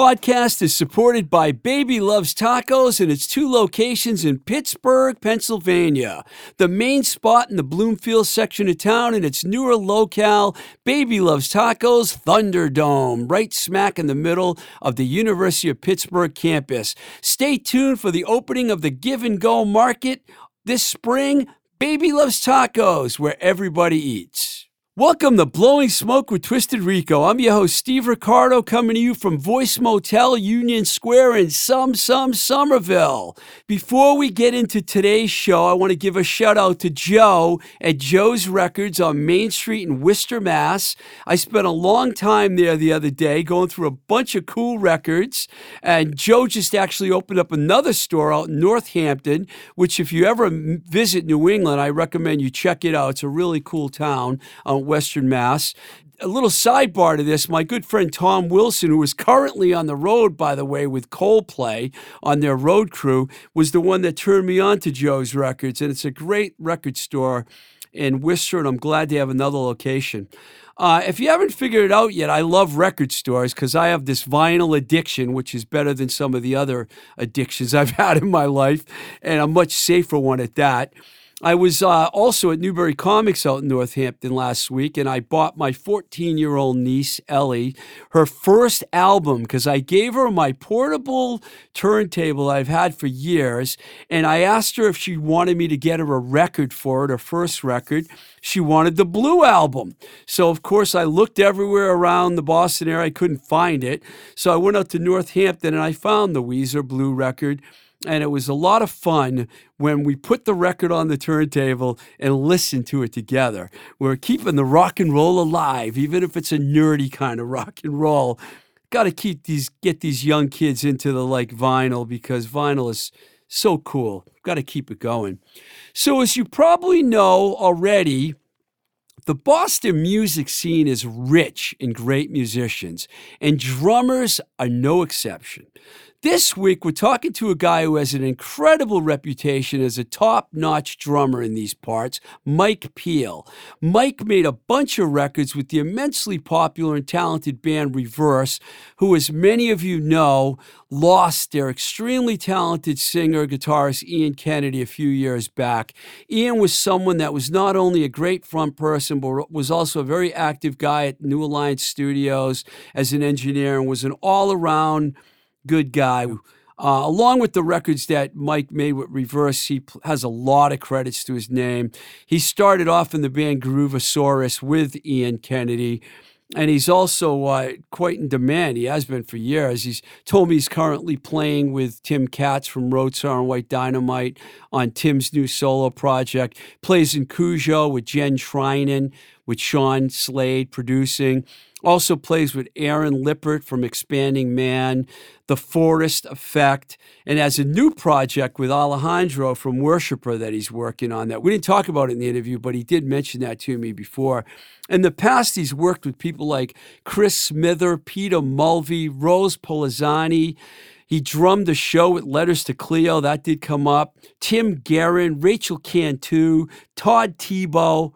Podcast is supported by Baby Loves Tacos and its two locations in Pittsburgh, Pennsylvania. The main spot in the Bloomfield section of town and its newer locale, Baby Loves Tacos Thunderdome, right smack in the middle of the University of Pittsburgh campus. Stay tuned for the opening of the Give and Go Market this spring. Baby Loves Tacos, where everybody eats. Welcome to Blowing Smoke with Twisted Rico. I'm your host, Steve Ricardo, coming to you from Voice Motel, Union Square in some, some Somerville. Before we get into today's show, I want to give a shout out to Joe at Joe's Records on Main Street in Worcester, Mass. I spent a long time there the other day going through a bunch of cool records, and Joe just actually opened up another store out in Northampton, which, if you ever visit New England, I recommend you check it out. It's a really cool town. Western Mass. A little sidebar to this my good friend Tom Wilson, who is currently on the road, by the way, with Coldplay on their road crew, was the one that turned me on to Joe's Records. And it's a great record store in Worcester, and I'm glad they have another location. Uh, if you haven't figured it out yet, I love record stores because I have this vinyl addiction, which is better than some of the other addictions I've had in my life, and a much safer one at that. I was uh, also at Newbury Comics out in Northampton last week, and I bought my 14 year old niece, Ellie, her first album because I gave her my portable turntable I've had for years. And I asked her if she wanted me to get her a record for it, her first record. She wanted the Blue album. So, of course, I looked everywhere around the Boston area. I couldn't find it. So I went out to Northampton and I found the Weezer Blue record and it was a lot of fun when we put the record on the turntable and listened to it together. We're keeping the rock and roll alive, even if it's a nerdy kind of rock and roll. Got to keep these, get these young kids into the like vinyl because vinyl is so cool. Got to keep it going. So, as you probably know already, the Boston music scene is rich in great musicians, and drummers are no exception. This week, we're talking to a guy who has an incredible reputation as a top notch drummer in these parts, Mike Peel. Mike made a bunch of records with the immensely popular and talented band Reverse, who, as many of you know, lost their extremely talented singer guitarist Ian Kennedy a few years back. Ian was someone that was not only a great front person, but was also a very active guy at New Alliance Studios as an engineer and was an all around good guy. Uh, along with the records that Mike made with Reverse, he has a lot of credits to his name. He started off in the band Groovosaurus with Ian Kennedy, and he's also uh, quite in demand. He has been for years. He's told me he's currently playing with Tim Katz from Roadsaw and White Dynamite on Tim's new solo project. Plays in Cujo with Jen Trinan, with Sean Slade producing. Also plays with Aaron Lippert from Expanding Man, The Forest Effect, and has a new project with Alejandro from Worshipper that he's working on that we didn't talk about in the interview, but he did mention that to me before. In the past, he's worked with people like Chris Smither, Peter Mulvey, Rose Polenzani. He drummed the show with Letters to Cleo, that did come up. Tim Guerin, Rachel Cantu, Todd Tebow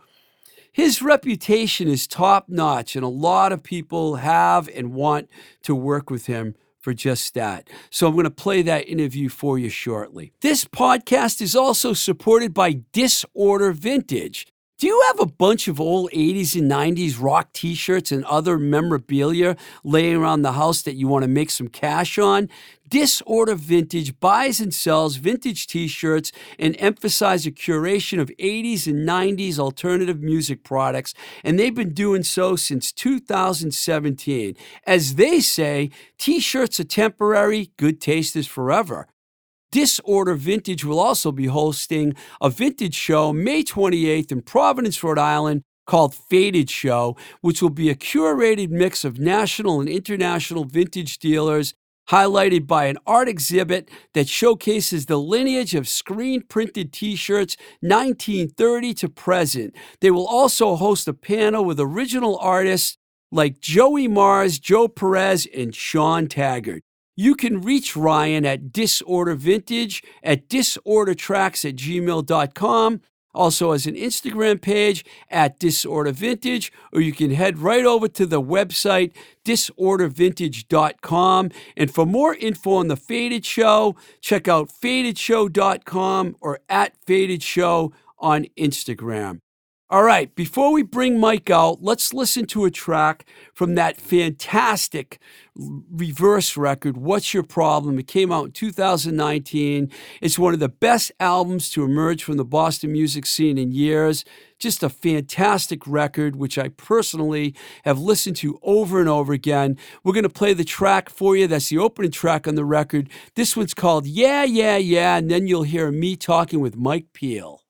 his reputation is top notch, and a lot of people have and want to work with him for just that. So I'm going to play that interview for you shortly. This podcast is also supported by Disorder Vintage. Do you have a bunch of old 80s and 90s rock t shirts and other memorabilia laying around the house that you want to make some cash on? Disorder Vintage buys and sells vintage t shirts and emphasize a curation of 80s and 90s alternative music products, and they've been doing so since 2017. As they say, t shirts are temporary, good taste is forever. Disorder Vintage will also be hosting a vintage show May 28th in Providence, Rhode Island called Faded Show, which will be a curated mix of national and international vintage dealers highlighted by an art exhibit that showcases the lineage of screen printed t shirts 1930 to present. They will also host a panel with original artists like Joey Mars, Joe Perez, and Sean Taggart. You can reach Ryan at Disorder Vintage at disordertracks at gmail.com also has an Instagram page at Disorder Vintage, or you can head right over to the website disordervintage.com. And for more info on the Faded Show, check out fadedshow.com or at Faded Show on Instagram. All right, before we bring Mike out, let's listen to a track from that fantastic reverse record, What's Your Problem? It came out in 2019. It's one of the best albums to emerge from the Boston music scene in years. Just a fantastic record, which I personally have listened to over and over again. We're going to play the track for you. That's the opening track on the record. This one's called Yeah, Yeah, Yeah, and then you'll hear me talking with Mike Peel.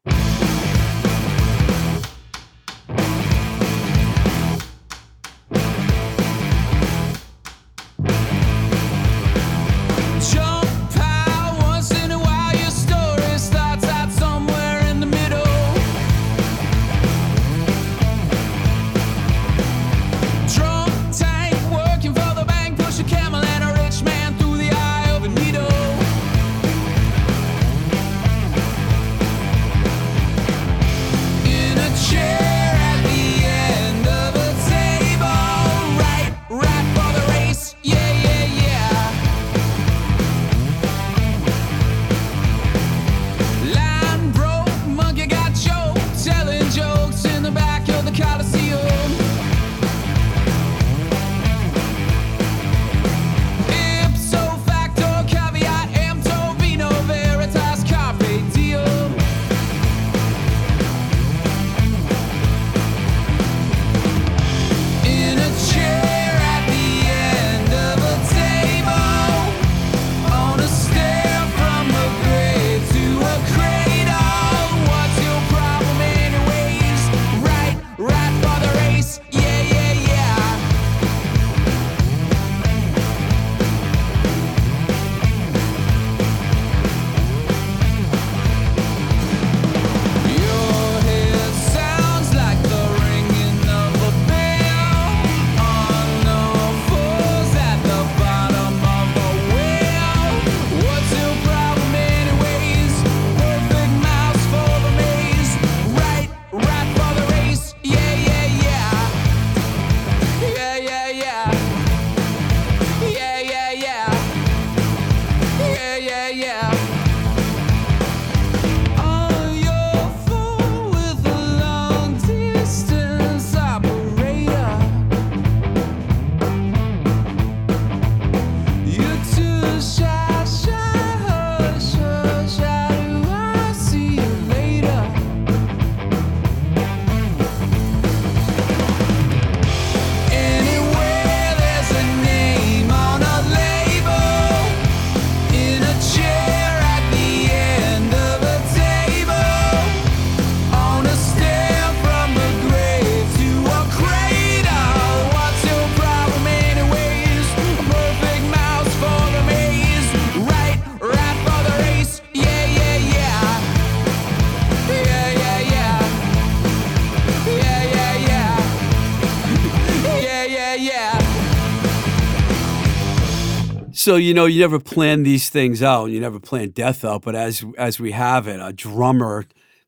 So you know, you never plan these things out. And you never plan death out. But as as we have it, a drummer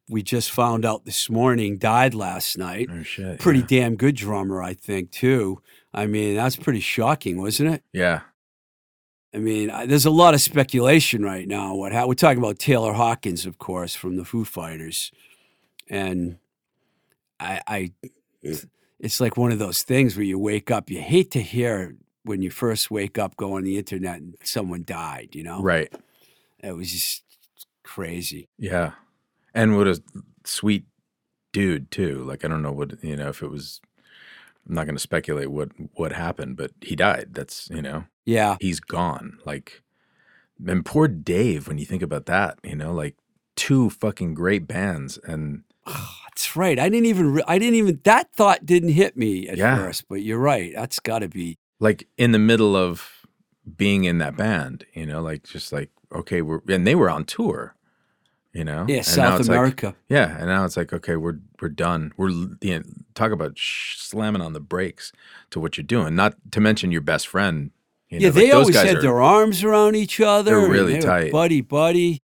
we just found out this morning died last night. Oh, shit, pretty yeah. damn good drummer, I think too. I mean, that's pretty shocking, wasn't it? Yeah. I mean, I, there's a lot of speculation right now. What how, we're talking about Taylor Hawkins, of course, from the Foo Fighters, and I, I, it's like one of those things where you wake up. You hate to hear when you first wake up, go on the internet, and someone died. You know, Right. It was just crazy. Yeah. And what a sweet dude too. Like I don't know what you know if it was. I'm not going to speculate what what happened, but he died. That's you know Yeah, he's gone. Like, and poor Dave. When you think about that, you know, like two fucking great bands, and oh, that's right. I didn't even. I didn't even. That thought didn't hit me at Yeah. first. But you're right. That's got to be. like in the middle of being in that band, you know, like just like okay, we're and they were on tour, you know, Yeah, And South it's like- America. yeah, and now it's like okay, we're we're done. We're you know, talk about sh- slamming on the brakes to what you're doing. Not to mention your best friend. You know, yeah, like they always had are- their arms around each other. They're really they tight. buddy buddy.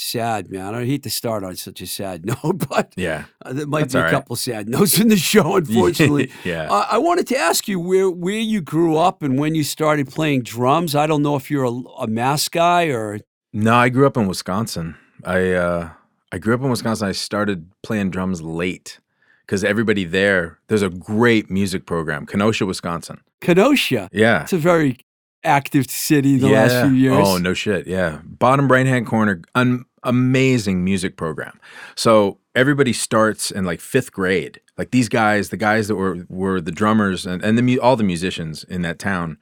Sad, man. I hate to start on such a sad note, but Yeah. uh, there might That's be a right. couple sad notes in the show, unfortunately. yeah. Uh, I wanted to ask you where where you grew up and when you started playing drums. I don't know if you're a, a mass guy or No, I grew up in Wisconsin. I uh, I grew up in Wisconsin. I started playing drums late because everybody there. There's a great music program, Kenosha, Wisconsin. Kenosha. Yeah. It's a very active city the last few years. Oh no shit. Yeah. Bottom right hand corner, an amazing music program. So everybody starts in like fifth grade. Like these guys, the guys that were were the drummers and and the all the musicians in that town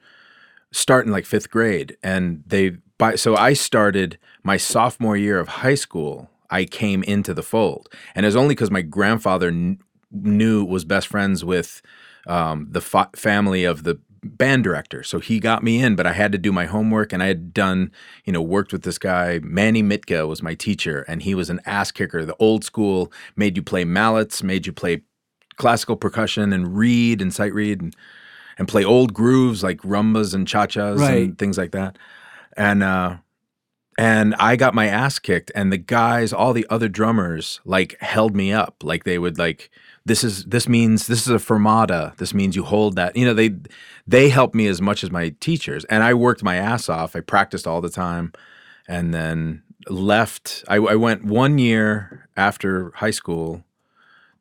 start in like fifth grade, and they by so I started my sophomore year of high school. I came into the fold, and it was only because my grandfather kn- knew was best friends with um, the fa- family of the band director. So he got me in, but I had to do my homework and I had done, you know, worked with this guy. Manny Mitka was my teacher and he was an ass kicker. The old school made you play mallets, made you play classical percussion and read and sight read and, and play old grooves like rumbas and cha-chas Right. and things like that. And, uh, and I got my ass kicked and the guys, all the other drummers like held me up. Like they would like, this is this means this is a fermata. This means you hold that. You know, they they helped me as much as my teachers. And I worked my ass off. I practiced all the time and then left. I, I went one year after high school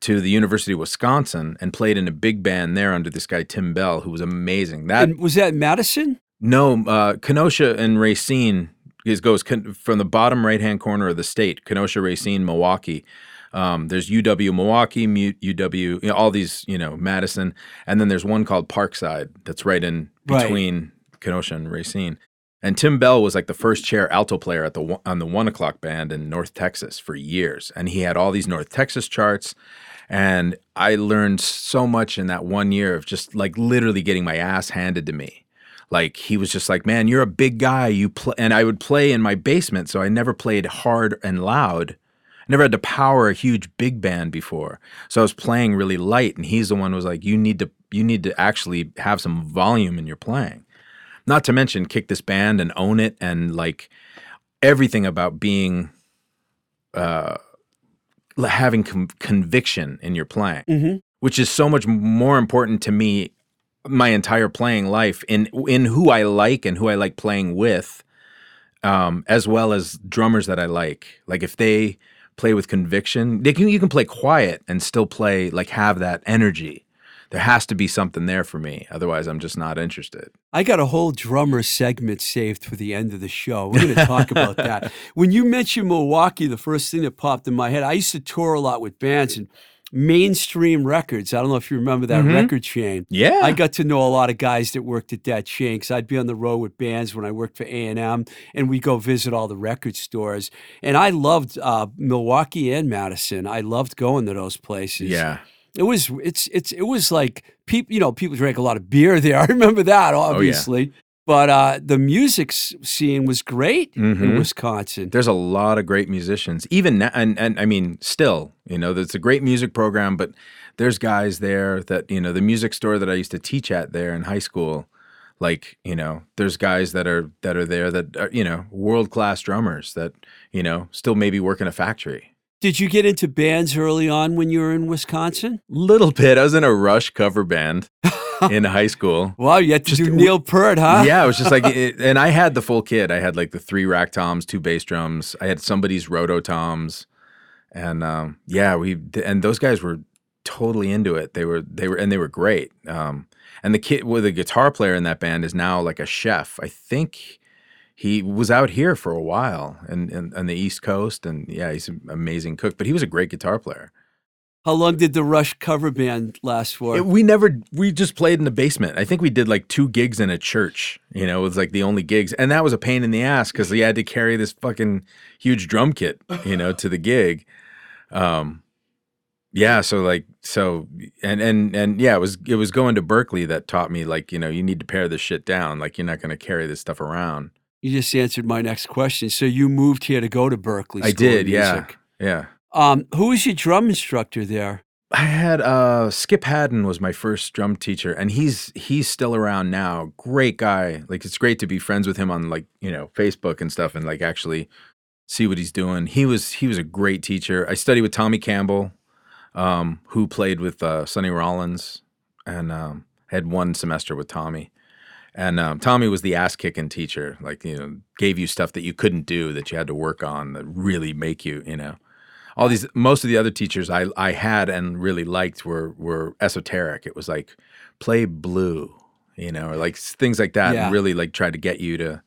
to the University of Wisconsin and played in a big band there under this guy Tim Bell, who was amazing. That and was that Madison? no, uh, Kenosha and Racine is goes con- from the bottom right hand corner of the state. Kenosha, Racine, Milwaukee. Um, there's UW Milwaukee, UW, you know, all these, you know, Madison, and then there's one called Parkside that's right in Right. between Kenosha and Racine. And Tim Bell was like the first chair alto player at the on the one o'clock band in North Texas for years, and he had all these North Texas charts. And I learned so much in that one year of just like literally getting my ass handed to me. Like he was just like, "Man, you're a big guy. You play," and I would play in my basement, so I never played hard and loud. I never had to power a huge big band before, so I was playing really light. And he's the one who was like, "You need to, you need to actually have some volume in your playing." Not to mention kick this band and own it, and like everything about being, uh, having com- conviction in your playing Mm-hmm. which is so much more important to me my entire playing life in in who I like and who I like playing with um as well as drummers that I like like if they play with conviction they can you can play quiet and still play like have that energy there has to be something there for me otherwise I'm just not interested I got a whole drummer segment saved for the end of the show. We're going to talk about that. When you mentioned Milwaukee, the first thing that popped in my head, I used to tour a lot with bands and mainstream records. I don't know if you remember that Mhm. record chain. yeah I got to know a lot of guys that worked at that chain because I'd be on the road with bands when I worked for A&M and we go visit all the record stores. And I loved uh, Milwaukee and Madison. I loved going to those places. yeah It was it's it's it was like people you know people drank a lot of beer there. I remember that Oh, obviously. But uh, the music scene was great in Mhm. Wisconsin. there's a lot of great musicians even now and, and i mean still you know it's a great music program but there's guys there that you know the music store that i used to teach at there in high school like you know there's guys that are that are there that are you know world class drummers that you know still maybe work in a factory Did you get into bands early on when you were in Wisconsin? little bit i was in a rush cover band in high school Wow, you had to Just- do Neil Peart, huh? yeah, it was just like, it, and I had the full kit. I had like the three rack toms, two bass drums. I had somebody's roto toms, and um, yeah, we and those guys were totally into it. They were they were and they were great. Um, and the kid with the guitar player in that band is now like a chef. I think he was out here for a while and and on the East Coast, and yeah, he's an amazing cook. But he was a great guitar player. How long did the Rush cover band last for? It- we never we just played in the basement. I think we did like two gigs in a church. You know, it was like the only gigs, and that was a pain in the ass because we had to carry this fucking huge drum kit, you know, to the gig. Um, yeah. So like so and and and yeah, it was it was going to Berklee that taught me like you know you need to pare this shit down. Like you're not going to carry this stuff around. you just answered my next question. So you moved here to go to Berklee. I did. Yeah. Yeah. Um, who was your drum instructor there? I had uh Skip Hadden was my first drum teacher and he's he's still around now. Great guy. Like it's great to be friends with him on like, you know, Facebook and stuff and like actually see what he's doing. He was he was a great teacher. I studied with Tommy Campbell, um, who played with uh, Sonny Rollins, and um, had one semester with Tommy. And um, Tommy was the ass kicking teacher, like you know, gave you stuff that you couldn't do that you had to work on that really make you, you know. All these, most of the other teachers I I had and really liked were were esoteric. It was like play blue, you know, or like things like that, Yeah. and really like try to get you to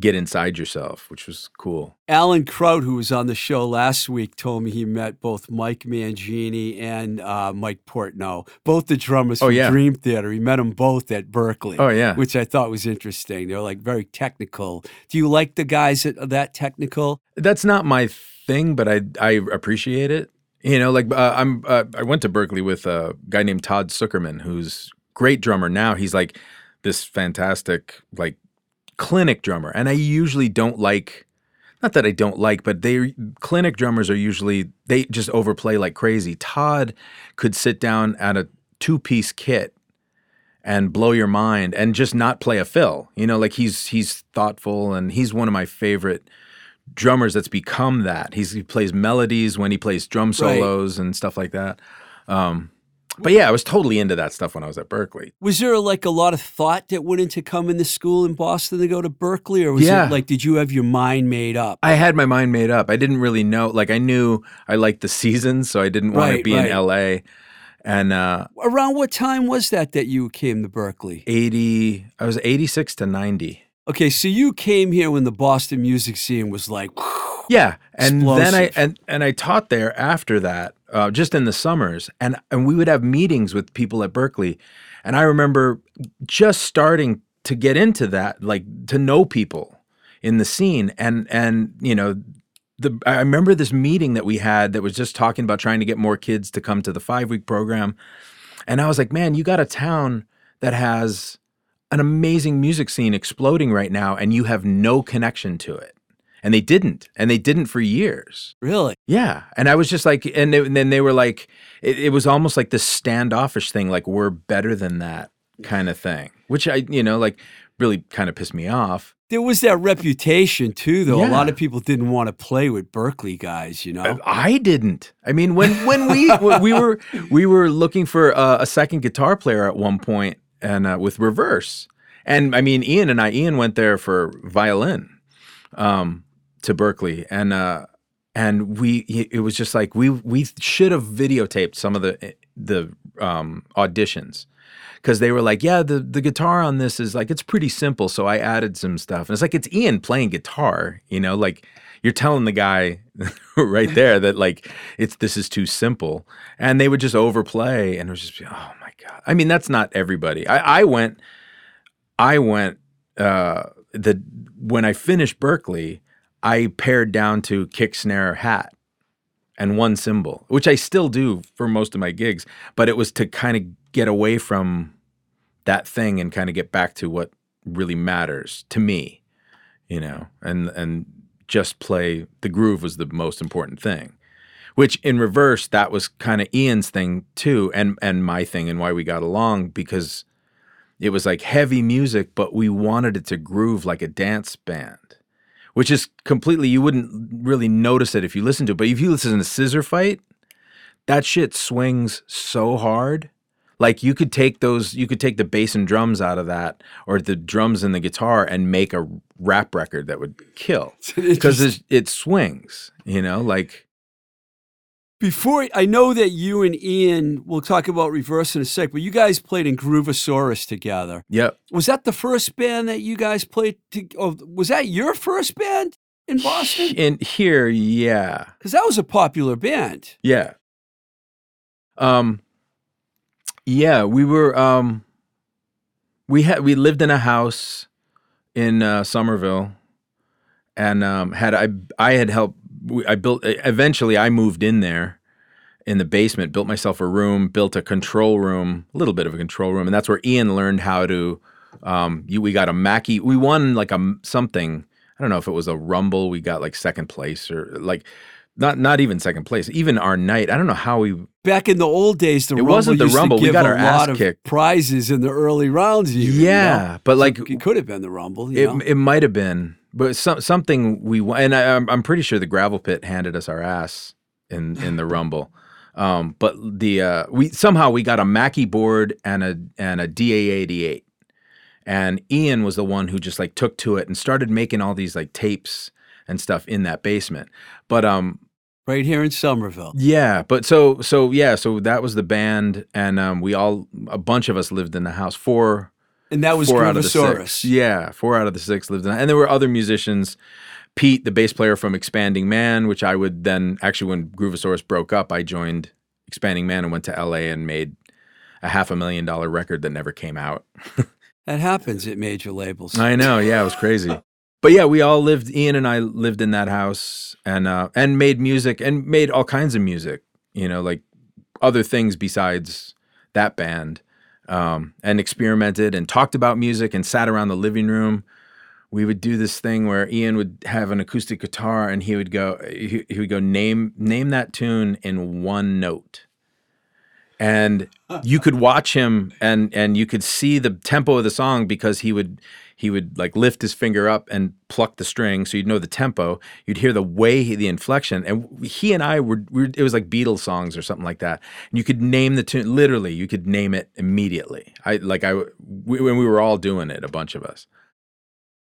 get inside yourself, which was cool. Alan Kraut, who was on the show last week, told me he met both Mike Mangini and uh, Mike Portnoy, both the drummers Oh, from yeah. Dream Theater. He met them both at Berklee. Oh, yeah. which I thought was interesting. They're like very technical. Do you like the guys that are that technical? That's not my thing, but I I appreciate it. You know, like uh, I'm uh, I went to Berklee with a guy named Todd Zuckerman, who's great drummer now. He's like this fantastic like clinic drummer, and I usually don't like. Not that I don't like, but they clinic drummers are usually they just overplay like crazy. Todd could sit down at a two piece kit and blow your mind and just not play a fill. You know, like he's he's thoughtful and he's one of my favorite drummers that's become that. He's, he plays melodies when he plays drum Right. solos and stuff like that. Um, but yeah, I was totally into that stuff when I was at Berklee. Was there like a lot of thought that went into coming to school in Boston to go to Berklee, or was Yeah. it like did you have your mind made up? I had my mind made up. I didn't really know. Like I knew I liked the seasons, so I didn't want Right, to be right. in LA. And uh, Around what time was that that you came to Berklee? 80, I was 86 to 90. Okay, so you came here when the Boston music scene was like, Yeah, and then I and and I taught there after that, uh, just in the summers, and and we would have meetings with people at Berklee, and I remember just starting to get into that, like to know people in the scene, and and you know. The, I remember this meeting that we had that was just talking about trying to get more kids to come to the five week program. And I was like, man, you got a town that has an amazing music scene exploding right now, and you have no connection to it. And they didn't, and they didn't for years. really? Yeah, and I was just like, and, they, and then they were like, it, it was almost like this standoffish thing, like we're better than that kind of thing, which I, you know, like really kind of pissed me off. There was that reputation too, though. Yeah. A lot of people didn't want to play with Berklee guys, you know. Uh, I didn't. I mean, when when we we were we were looking for a, a second guitar player at one point, and uh, with reverse, and I mean, Ian and I, Ian went there for violin, um, to Berklee, and uh, and we it was just like we we should have videotaped some of the the um, auditions. Because they were like, yeah, the the guitar on this is like it's pretty simple, so I added some stuff, and it's like it's Ian playing guitar, you know, like you're telling the guy right there that like it's this is too simple, and they would just overplay, and it was just oh god. I mean, that's not everybody. I, I went, I went uh, the when I finished Berklee, I pared down to kick, snare, hat and one cymbal, which I still do for most of my gigs, but it was to kind of get away from that thing and kind of get back to what really matters to me, you know, and and just play the groove was the most important thing. Which in reverse, that was kind of Ian's thing too, and and my thing and why we got along because it was like heavy music, but we wanted it to groove like a dance band which is completely you wouldn't really notice it if you listen to it. But if you listen to a Scissorfight, that shit swings so hard. Like you could take those, you could take the bass and drums out of that, or the drums and the guitar, and make a rap record that would kill because it, it swings. You know, like Before I know that you and Ian, we'll talk about reverse in a sec, but you guys played in Groovosaurus together. yep. Was that the first band that you guys played? To, oh, was that your first band in Boston? In here, yeah. Because that was a popular band. Yeah. Um yeah, we were um we had we lived in a house in uh, Somerville and um had I I had helped I built eventually I moved in there in the basement, built myself a room, built a control room, a little bit of a control room, and that's where Ian learned how to um you we got a Mackie we won like a something I don't know if it was a rumble we got like second place or like not not even second place even our night I don't know how we Back in the old days, the It Rumble wasn't the Rumble. We got our ass kicked. prizes in the early rounds. Even, you yeah know? but like it could have been the Rumble. You it know? it might have been but some, something we and I, I'm I'm pretty sure the gravel pit handed us our ass in in the rumble. Um, but the uh, we somehow we got a Mackie board and a and a DA88, and Ian was the one who just like took to it and started making all these like tapes and stuff in that basement. But um, Right here in Somerville. yeah, but so so yeah, so that was the band, and um, we all a bunch of us lived in the house. Four And that was four out of the Groovosaurus. six. Yeah, four out of the six lived in, and there were other musicians. Pete, the bass player from Expanding Man, which I would then actually when Groovosaurus broke up, I joined Expanding Man and went to LA and made a half a million dollar record that never came out. That happens at major labels. I know, yeah, it was crazy. But yeah, we all lived. Ian and I lived in that house and uh, and made music and made all kinds of music. You know, like other things besides that band, um, and experimented and talked about music and sat around the living room. We would do this thing where Ian would have an acoustic guitar and he would go he, he would go name name that tune in one note and you could watch him and and you could see the tempo of the song because he would he would like lift his finger up and pluck the string so you'd know the tempo you'd hear the way he, the inflection and he and i were, were it was like beatles songs or something like that and you could name the tune literally you could name it immediately i like i we, when we were all doing it a bunch of us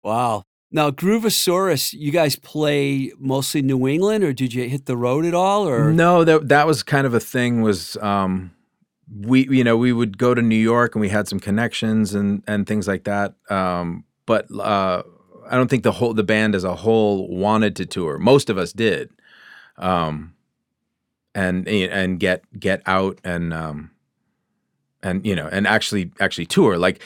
Wow. Now, Groovosaurus, you guys play mostly New England, or did you hit the road at all? Or No, that that was kind of a thing. Was um, we you know we would go to New York and we had some connections and and things like that. Um, but uh, I don't think the whole the band as a whole wanted to tour. Most of us did, um, and and get get out and um, and you know and actually actually tour like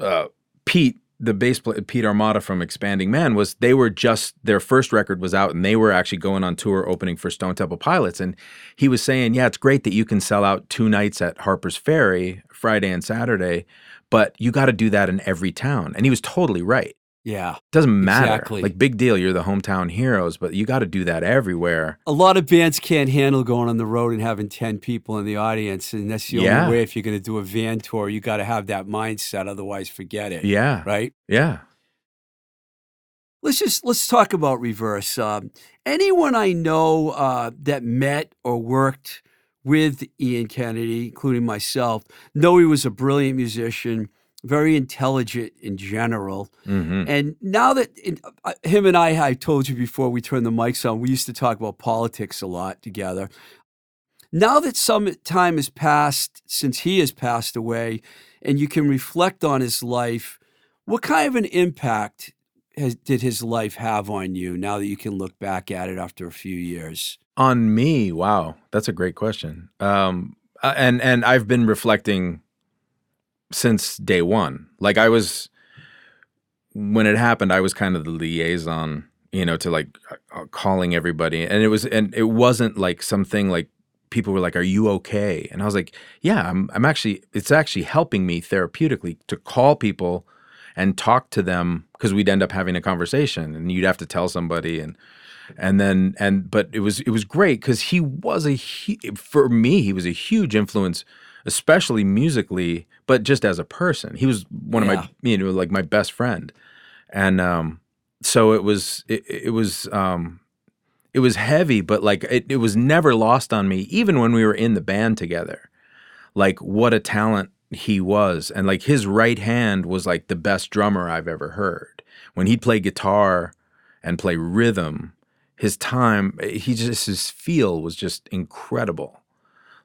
uh, Pete the bass player Pete Armada from Expanding Man was they were just their first record was out and they were actually going on tour opening for Stone Temple Pilots. And he was saying yeah it's great that you can sell out two nights at Harper's Ferry Friday and Saturday but you got to do that in every town. And he was totally right yeah, doesn't matter Exactly. like big deal you're the hometown heroes but you got to do that everywhere a lot of bands can't handle going on the road and having ten people in the audience, and that's the Yeah. only way. If you're going to do a van tour, you got to have that mindset. Otherwise, forget it. yeah Right. yeah Let's just let's talk about reverse. Um, anyone I know uh, that met or worked with Ian Kennedy, including myself, know he was a brilliant musician, very intelligent in general. hmm And now that in, uh, him and I, I told you before we turned the mics on, we used to talk about politics a lot together. Now that some time has passed since he has passed away, and you can reflect on his life, what kind of an impact has, did his life have on you now that you can look back at it after a few years? On me, wow, that's a great question. Um, uh, and and I've been reflecting since day one. Like I was when it happened, I was kind of the liaison, you know, to like uh, calling everybody, and it was and it wasn't like something like people were like, "Are you okay?" And I was like, "Yeah, I'm. I'm actually. It's actually helping me therapeutically to call people." And talk to them because we'd end up having a conversation, and you'd have to tell somebody, and and then and but it was it was great because he was a hu- for me he was a huge influence especially musically but just as a person. He was one Yeah. of my you know like my best friend. And um so it was it, it was um it was heavy but like it, it was never lost on me even when we were in the band together. Like what a talent he was. And like his right hand was like the best drummer i've ever heard. When he'd play guitar and play rhythm his time he just his feel was just incredible.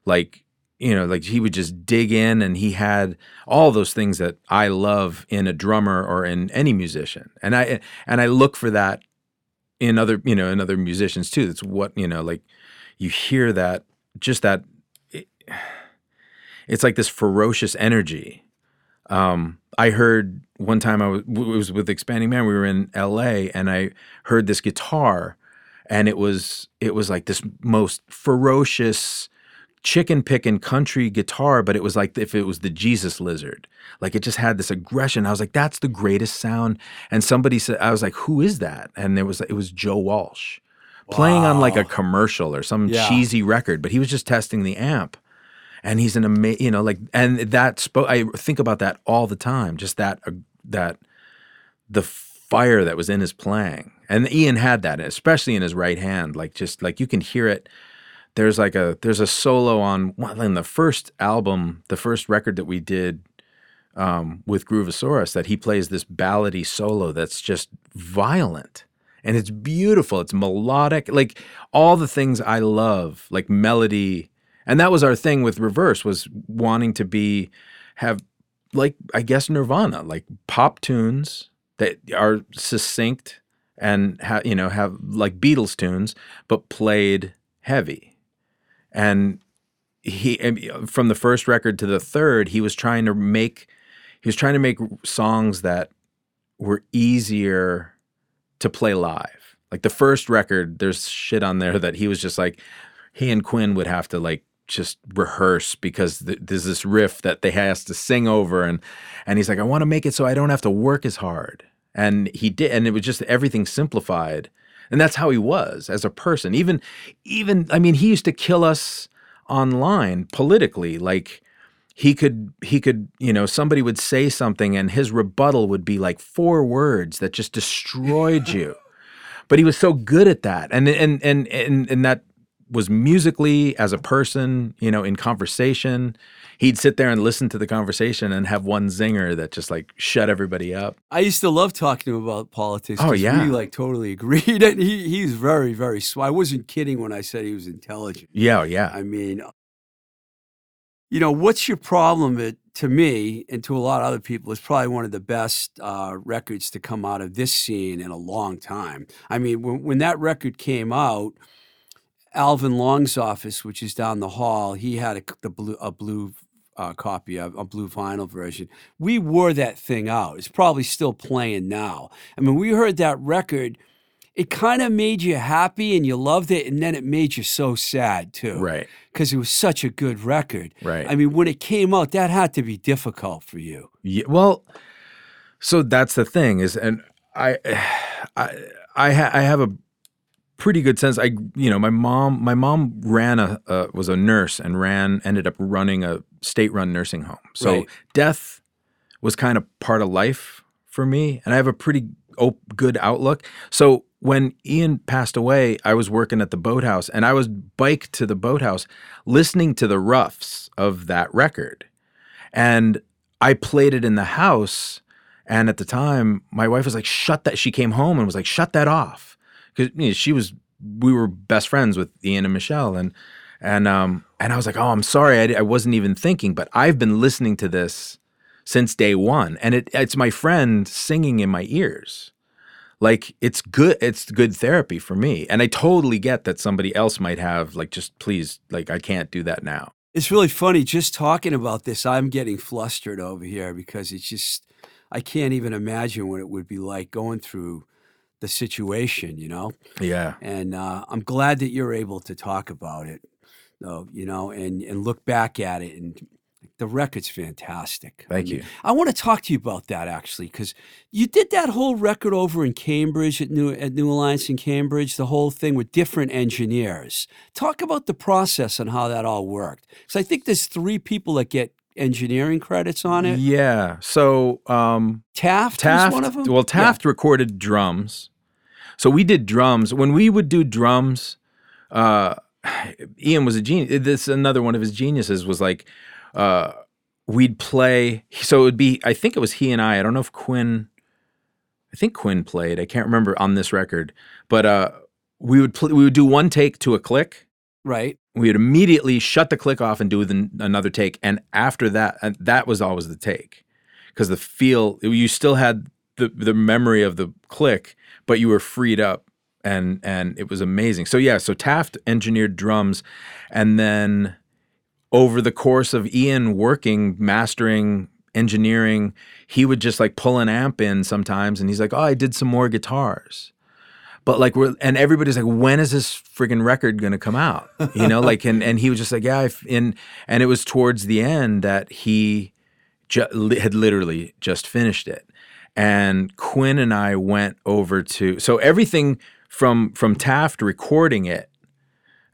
Like you know like he would just dig in and he had all those things that i love in a drummer or in any musician and i and i look for that in other you know in other musicians too that's what you know like you hear that just that it, it's like this ferocious energy um, I heard one time I was, it was with Expanding Man. We were in L.A. and I heard this guitar, and it was it was like this most ferocious chicken picking country guitar, but it was like if it was the Jesus Lizard. Like it just had this aggression. I was like, that's the greatest sound. And somebody said, I was like, who is that? And there was it was Joe Walsh playing on like a commercial or some Yeah. cheesy record, but he was just testing the amp and he's an amazing, you know, like, and that spoke. I think about that all the time. Just that, uh, that, the fire that was in his playing. And Ian had that, especially in his right hand. Like just like you can hear it. There's like a there's a solo on well, in the first album, the first record that we did um, with Groovosaurus, that he plays this ballady solo that's just violent and it's beautiful. It's melodic, like all the things I love, like melody. And that was our thing with Reverse was wanting to be have like I guess Nirvana, like pop tunes that are succinct and have you know have like Beatles tunes, but played heavy. And he from the first record to the third, he was trying to make he was trying to make songs that were easier to play live. Like the first record, there's shit on there that he was just like he and Quinn would have to like just rehearse because th- there's this riff that they has to sing over and and he's like I want to make it so I don't have to work as hard and he did and it was just everything simplified and that's how he was as a person. Even even I mean he used to kill us online politically like he could he could you know somebody would say something and his rebuttal would be like four words that just destroyed you. But he was so good at that. And and and and, and that was musically as a person, you know, in conversation. He'd sit there and listen to the conversation and have one zinger that just like shut everybody up. I used to love talking to him about politics. Oh yeah, we like totally agreed, and he he's very very smart. I wasn't kidding when I said he was intelligent. Yeah, yeah. I mean, you know, what's your problem? It, to me and to a lot of other people, it's probably one of the best uh, records to come out of this scene in a long time. I mean, when when that record came out Alvin Long's office, which is down the hall, he had a, the blue, a blue uh, copy of a blue vinyl version. We wore that thing out. It's probably still playing now. I mean, we heard that record. It kind of made you happy and you loved it, and then it made you so sad too. Right. Because it was such a good record. Right. I mean, when it came out, that had to be difficult for you. Yeah. Well, so that's the thing is, and I, I, I, ha- I have a pretty good sense. I, you know, my mom, my mom ran a, uh, was a nurse and ran, ended up running a state-run nursing home. So Right. death was kind of part of life for me, and I have a pretty op- good outlook. So when Ian passed away, I was working at the boathouse, and I was biked to the boathouse, listening to the roughs of that record, and I played it in the house. And at the time, my wife was like, "Shut that!" She came home and was like, "Shut that off." Because you know, she was we were best friends with Ian and Michelle and and um and I was like oh I'm sorry I, I wasn't even thinking but I've been listening to this since day one and it it's my friend singing in my ears like it's good it's good therapy for me and I totally get that somebody else might have like just please like I can't do that now It's really funny just talking about this. I'm getting flustered over here because it's just I can't even imagine what it would be like going through the situation, you know. yeah And uh, I'm glad that you're able to talk about it, though, you know, and and look back at it. And the record's fantastic. I Thank mean, you. I want to talk to you about that actually, because you did that whole record over in Cambridge at New at New Alliance in Cambridge, the whole thing with different engineers. Talk about the process and how that all worked. Because I think there's three people that get engineering credits on it. yeah so um Taft, Taft, was one of them. well, Yeah. Taft recorded drums. So we did drums. When we would do drums, uh, Ian was a genius. This another one of his geniuses was like, uh, we'd play. So it would be, I think it was he and I. I don't know if Quinn, I think Quinn played. I can't remember on this record, but uh, we would pl- we would do one take to a click. Right. We would immediately shut the click off and do the, another take, and after that, that was always the take because the feel you still had the the memory of the click, but you were freed up and and it was amazing. So yeah, so Taft engineered drums, and then over the course of Ian working, mastering, engineering, he would just like pull an amp in sometimes, and he's like, "Oh, I did some more guitars." But like we're and everybody's like, when is this friggin' record gonna come out? You know, like and and he was just like, yeah, and and it was towards the end that he ju- had literally just finished it, and Quinn and I went over to so everything from from Taft recording it.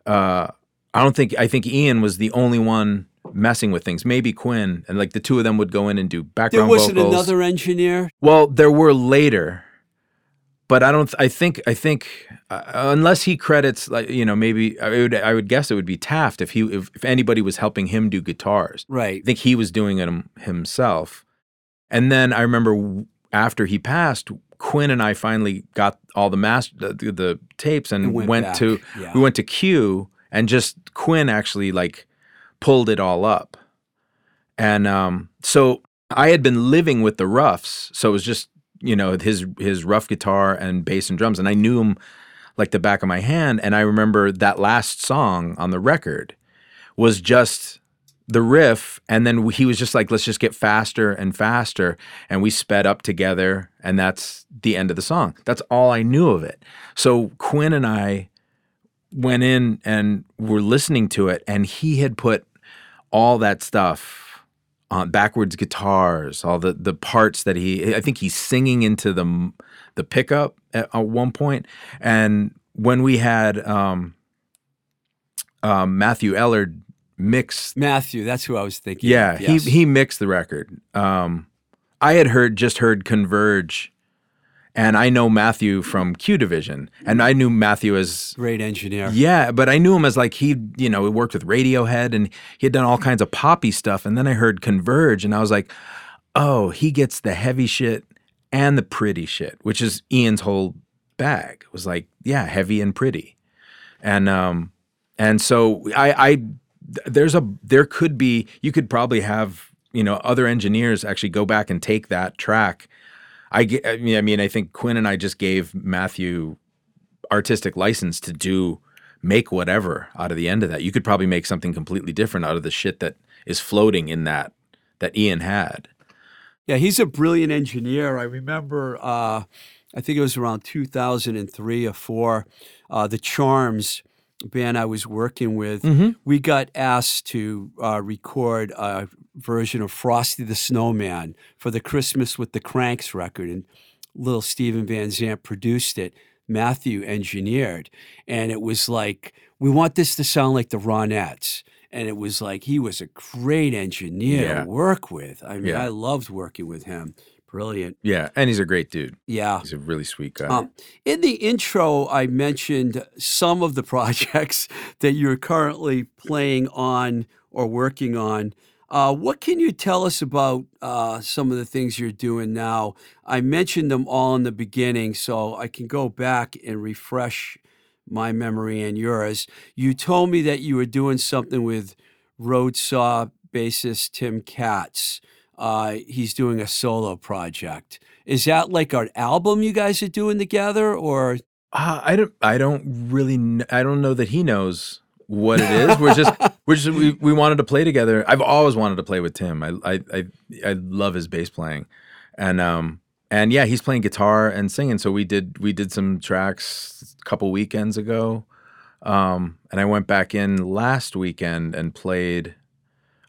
Uh, I don't think I think Ian was the only one messing with things. Maybe Quinn and like the two of them would go in and do background. There wasn't vocals. another engineer. Well, there were later. But I don't. I think. I think uh, unless he credits, like you know, maybe I would. I would guess it would be Taft if he if, if anybody was helping him do guitars. Right. I think he was doing it himself. And then I remember after he passed, Quinn and I finally got all the master the, the tapes and, And went went, to yeah. we went to Q and just Quinn actually like pulled it all up. And um, so I had been living with the roughs, so it was just you know his his rough guitar and bass and drums, and I knew him like the back of my hand. And I remember that last song on the record was just the riff, and then he was just like, "Let's just get faster and faster," and we sped up together, and that's the end of the song. That's all I knew of it. So Quinn and I went in and were listening to it, and he had put all that stuff on backwards guitars, all the the parts that he. I think he's singing into the the pickup at, at one point, and when we had um, um, Matthew Ellard mix Matthew, that's who I was thinking. yeah, yes. he he mixed the record. Um, I had heard just heard Converge, and I know Matthew from Q Division, and I knew Matthew as great engineer. yeah, but I knew him as like he you know he worked with Radiohead and he had done all kinds of poppy stuff, and then I heard Converge, and I was like, oh, he gets the heavy shit and the pretty shit, which is Ian's whole bag. It was like yeah, heavy and pretty, and um, and so I I there's a there could be you could probably have you know other engineers actually go back and take that track i ge- I mean, I mean i think quinn and i just gave matthew artistic license to do make whatever out of the end of that you could probably make something completely different out of the shit that is floating in that that ian had Yeah, he's a brilliant engineer. I remember, uh, I think it was around 2003 or four, uh, the Charms band I was working with, we got asked to uh, record a version of Frosty the Snowman for the Christmas with the Cranks record, and little Steven Van Zandt produced it. Matthew engineered, and it was like we want this to sound like the Ronettes. And it was like he was a great engineer Yeah. to work with. I mean, Yeah. I loved working with him. Brilliant. yeah and he's a great dude Yeah. he's a really sweet guy Um, in the intro, I mentioned some of the projects that you're currently playing on or working on. Uh, what can you tell us about uh, some of the things you're doing now? I mentioned them all in the beginning, so I can go back and refresh my memory and yours. You told me that you were doing something with Roadsaw bassist Tim Catz. Uh, he's doing a solo project. Is that like an album you guys are doing together, or Uh, I don't. I don't really. Kn- I don't know that he knows what it is. We're just. We're just. We, we wanted to play together. I've always wanted to play with Tim. I. I. I, I love his bass playing, and um. And yeah, he's playing guitar and singing. So we did. We did some tracks a couple weekends ago, um. And I went back in last weekend and played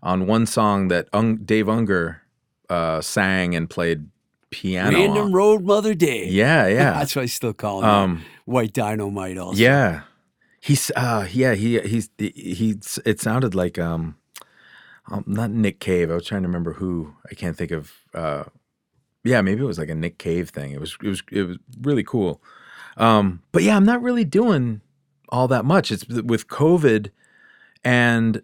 on one song that Ung, Dave Unger uh, sang and played piano. Random on. Road Mother Day? Yeah, yeah. that's what I still call him. um. White Dynamite. Also, Yeah. He's uh yeah, he he's he it sounded like um um, not Nick Cave. I was trying to remember who. I can't think of uh yeah, maybe it was like a Nick Cave thing. It was it was it was really cool. Um but yeah, I'm not really doing all that much. It's with COVID and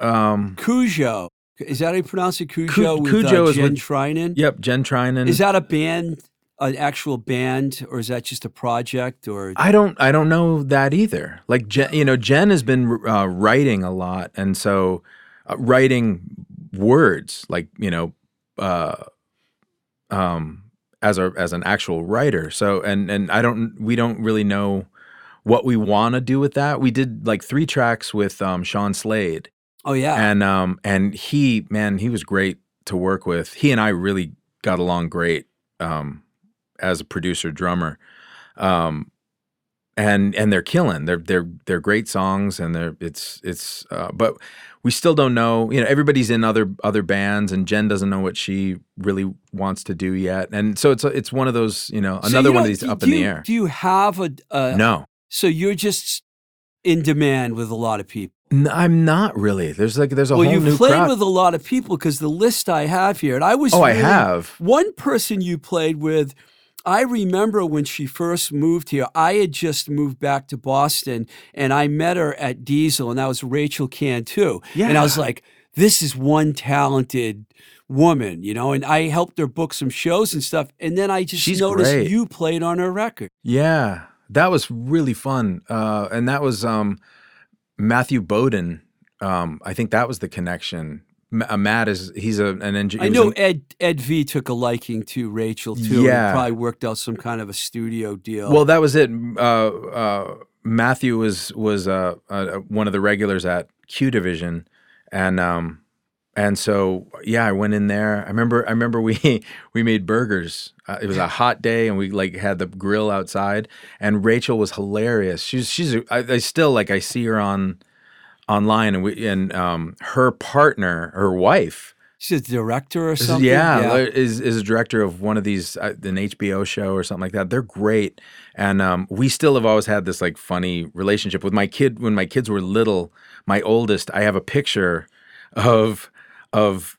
um Cujo. Is that how you pronounce it? Cujo Cu- with Cujo uh, is Jen with- Trynin? yep, Jen Trynin. Is that a band, an actual band, or is that just a project? Or I don't I don't know that either. Like Jen, you know, Jen has been uh, writing a lot, and so uh, writing words like you know, uh, um, as a as an actual writer. So and and I don't we don't really know what we want to do with that. We did like three tracks with um, Sean Slade, oh yeah, and um and he man he was great to work with. He and I really got along great um, as a producer drummer. Um, and and they're killing. They're they're they're great songs, and they're it's it's. Uh, but we still don't know. You know, everybody's in other other bands, and Jen doesn't know what she really wants to do yet. And so it's it's one of those. You know, So another you one of these up in the air. Do you have a? a no, So you're just in demand with a lot of people. N- I'm not really. There's like there's a well, whole you've new played crowd. with a lot of people because the list I have here, and I was. oh, I have. One person you played with, I remember when she first moved here, I had just moved back to Boston and I met her at Diesel, and that was Rachel Cantu. And I was like, this is one talented woman, you know, and I helped her book some shows and stuff. And then I just She's noticed great. you played on her record. Yeah, that was really fun. Uh, and that was um, Matthew Bowden. Um, I think that was the connection. M- uh, Matt is he's a, an engineer. I know Ed Ed V took a liking to Rachel too. Yeah. probably worked out some kind of a studio deal. Well, that was it. Uh, uh, Matthew was was uh, uh, one of the regulars at Q Division, and um, and so yeah, I went in there. I remember I remember we we made burgers. Uh, it was a hot day, and we like had the grill outside. And Rachel was hilarious. She's she's a, I, I still like I see her on online, and we and um, her partner, her wife. she's a director or something. Yeah, is is a director of one of these uh, an HBO show or something like that. They're great, and um, we still have always had this like funny relationship with my kid. When my kids were little, my oldest, I have a picture of of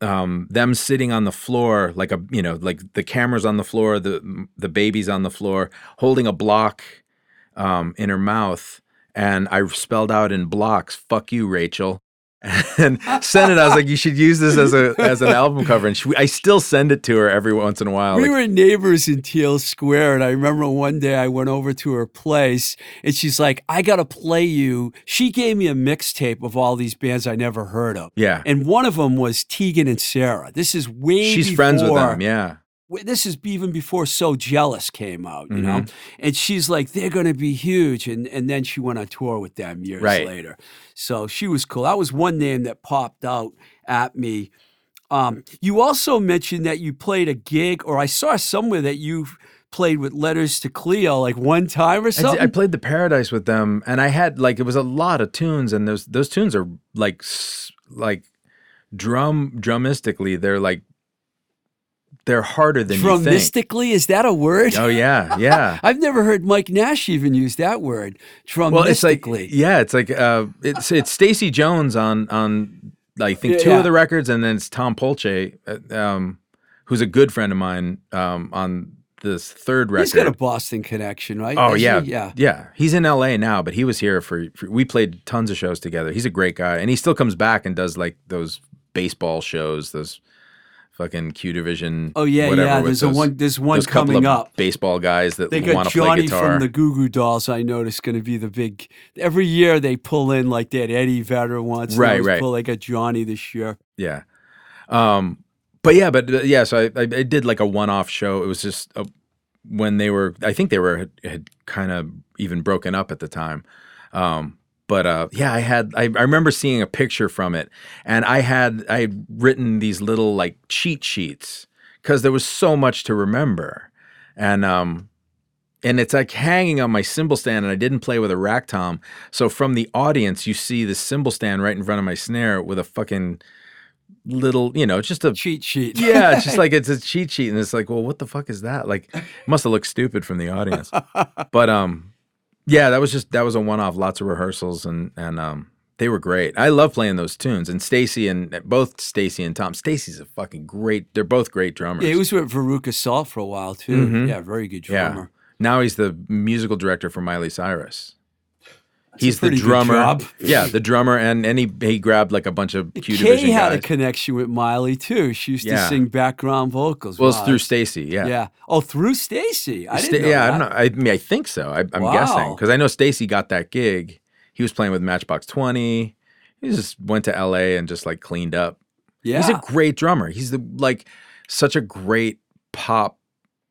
um, them sitting on the floor, like a you know, like the cameras on the floor, the the baby's on the floor, holding a block um, in her mouth, and I spelled out in blocks, "Fuck you, Rachel." And sent it. I was like, "You should use this as a as an album cover." And she, I still send it to her every once in a while. We like, were neighbors in Teele Square, and I remember one day I went over to her place, and she's like, "I got to play you." She gave me a mixtape of all these bands I never heard of, yeah, and one of them was Tegan and Sara. This is way she's friends with them. Yeah, This is even before "So Jealous" came out, you know. Mhm. And she's like, "They're going to be huge," and and then she went on tour with them years Right. later. So she was cool. That was one name that popped out at me. Um, you also mentioned that you played a gig, or I saw somewhere that you played with Letters to Cleo like one time or I, something. did- I played the Paradise with them, and I had like it was a lot of tunes, and those those tunes are like like drum drumistically, they're like they're harder than you think. Drumistically, is that a word? Oh yeah, yeah. I've never heard Mike Nash even use that word. Drumistically. well, it's like yeah, it's like uh, it's it's Stacy Jones on on I think two Yeah. of the records, and then it's Tom Polce, uh, um, who's a good friend of mine um, on this third record. He's got a Boston connection, right? Oh yeah, he? yeah. yeah. He's in L.A. now, but he was here for, for. We played tons of shows together. He's a great guy, and he still comes back and does like those baseball shows, those fucking Q Division. Oh yeah, whatever yeah. There's a one. There's one those coming up. Baseball guys that They want got to play Johnny from the Goo Goo Dolls. I noticed going to be the big. Every year they pull in like that Eddie Vedder once. Right, right. Pull, they got Johnny this year. Yeah. Um, but yeah, but uh, yeah, so I, I, I did like a one-off show. It was just a, when they were, I think they were had, had kind of even broken up at the time. Um, but uh, yeah, I had, I, I remember seeing a picture from it, and I had, I had written these little like cheat sheets because there was so much to remember, and um, and it's like hanging on my cymbal stand, and I didn't play with a rack tom, so from the audience, you see the cymbal stand right in front of my snare with a fucking little, you know, just a Cheat sheet. yeah, it's just like it's a cheat sheet, and it's like, well, what the fuck is that? Like, it must have looked stupid from the audience. But um, yeah, that was just that was a one off. Lots of rehearsals, and and um, they were great. I love playing those tunes. And Stacy and both Stacy and Tom. Stacy's a fucking great. They're both great drummers. Yeah, he was with Veruca Salt for a while too. Mhm. Yeah, very good Yeah. drummer. Now he's the musical director for Miley Cyrus. He's the drummer. Yeah, the drummer, and and he he grabbed like a bunch of Q Kay had a connection with Miley too. She used to sing background vocals. well, it's through Stacy. Yeah. Yeah. Oh, through Stacy. I Sta- didn't know yeah, that. I don't know. I mean, I think so. I, I'm guessing because I know Stacy got that gig. He was playing with Matchbox Twenty. He just went to L.A. and just like cleaned up. Yeah. He's a great drummer. He's the like such a great pop.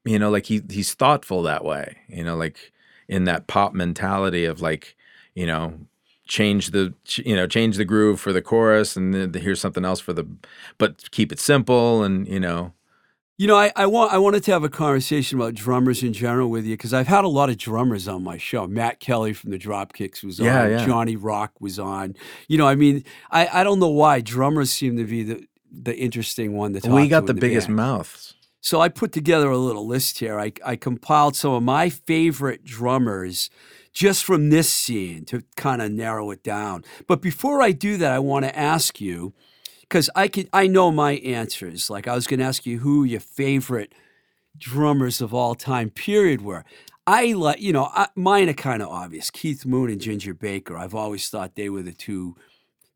You know, like he he's thoughtful that way. You know, like in that pop mentality of like you know change the you know change the groove for the chorus and then here's something else for the but keep it simple and you know You know, I, I want I wanted to have a conversation about drummers in general with you because I've had a lot of drummers on my show. Matt Kelly from the Dropkicks was Yeah, on. yeah. Johnny Rock was on. You know, I mean, I, I don't know why drummers seem to be the the interesting one talk we got the in biggest band. mouths. So I put together a little list here. I, I compiled some of my favorite drummers just from this scene to kind of narrow it down. But before I do that, I want to ask you because I can I know my answers. Like I was going to ask you who your favorite drummers of all time, period, were. I like, you know, I, mine are kind of obvious. Keith Moon and Ginger Baker. I've always thought they were the two.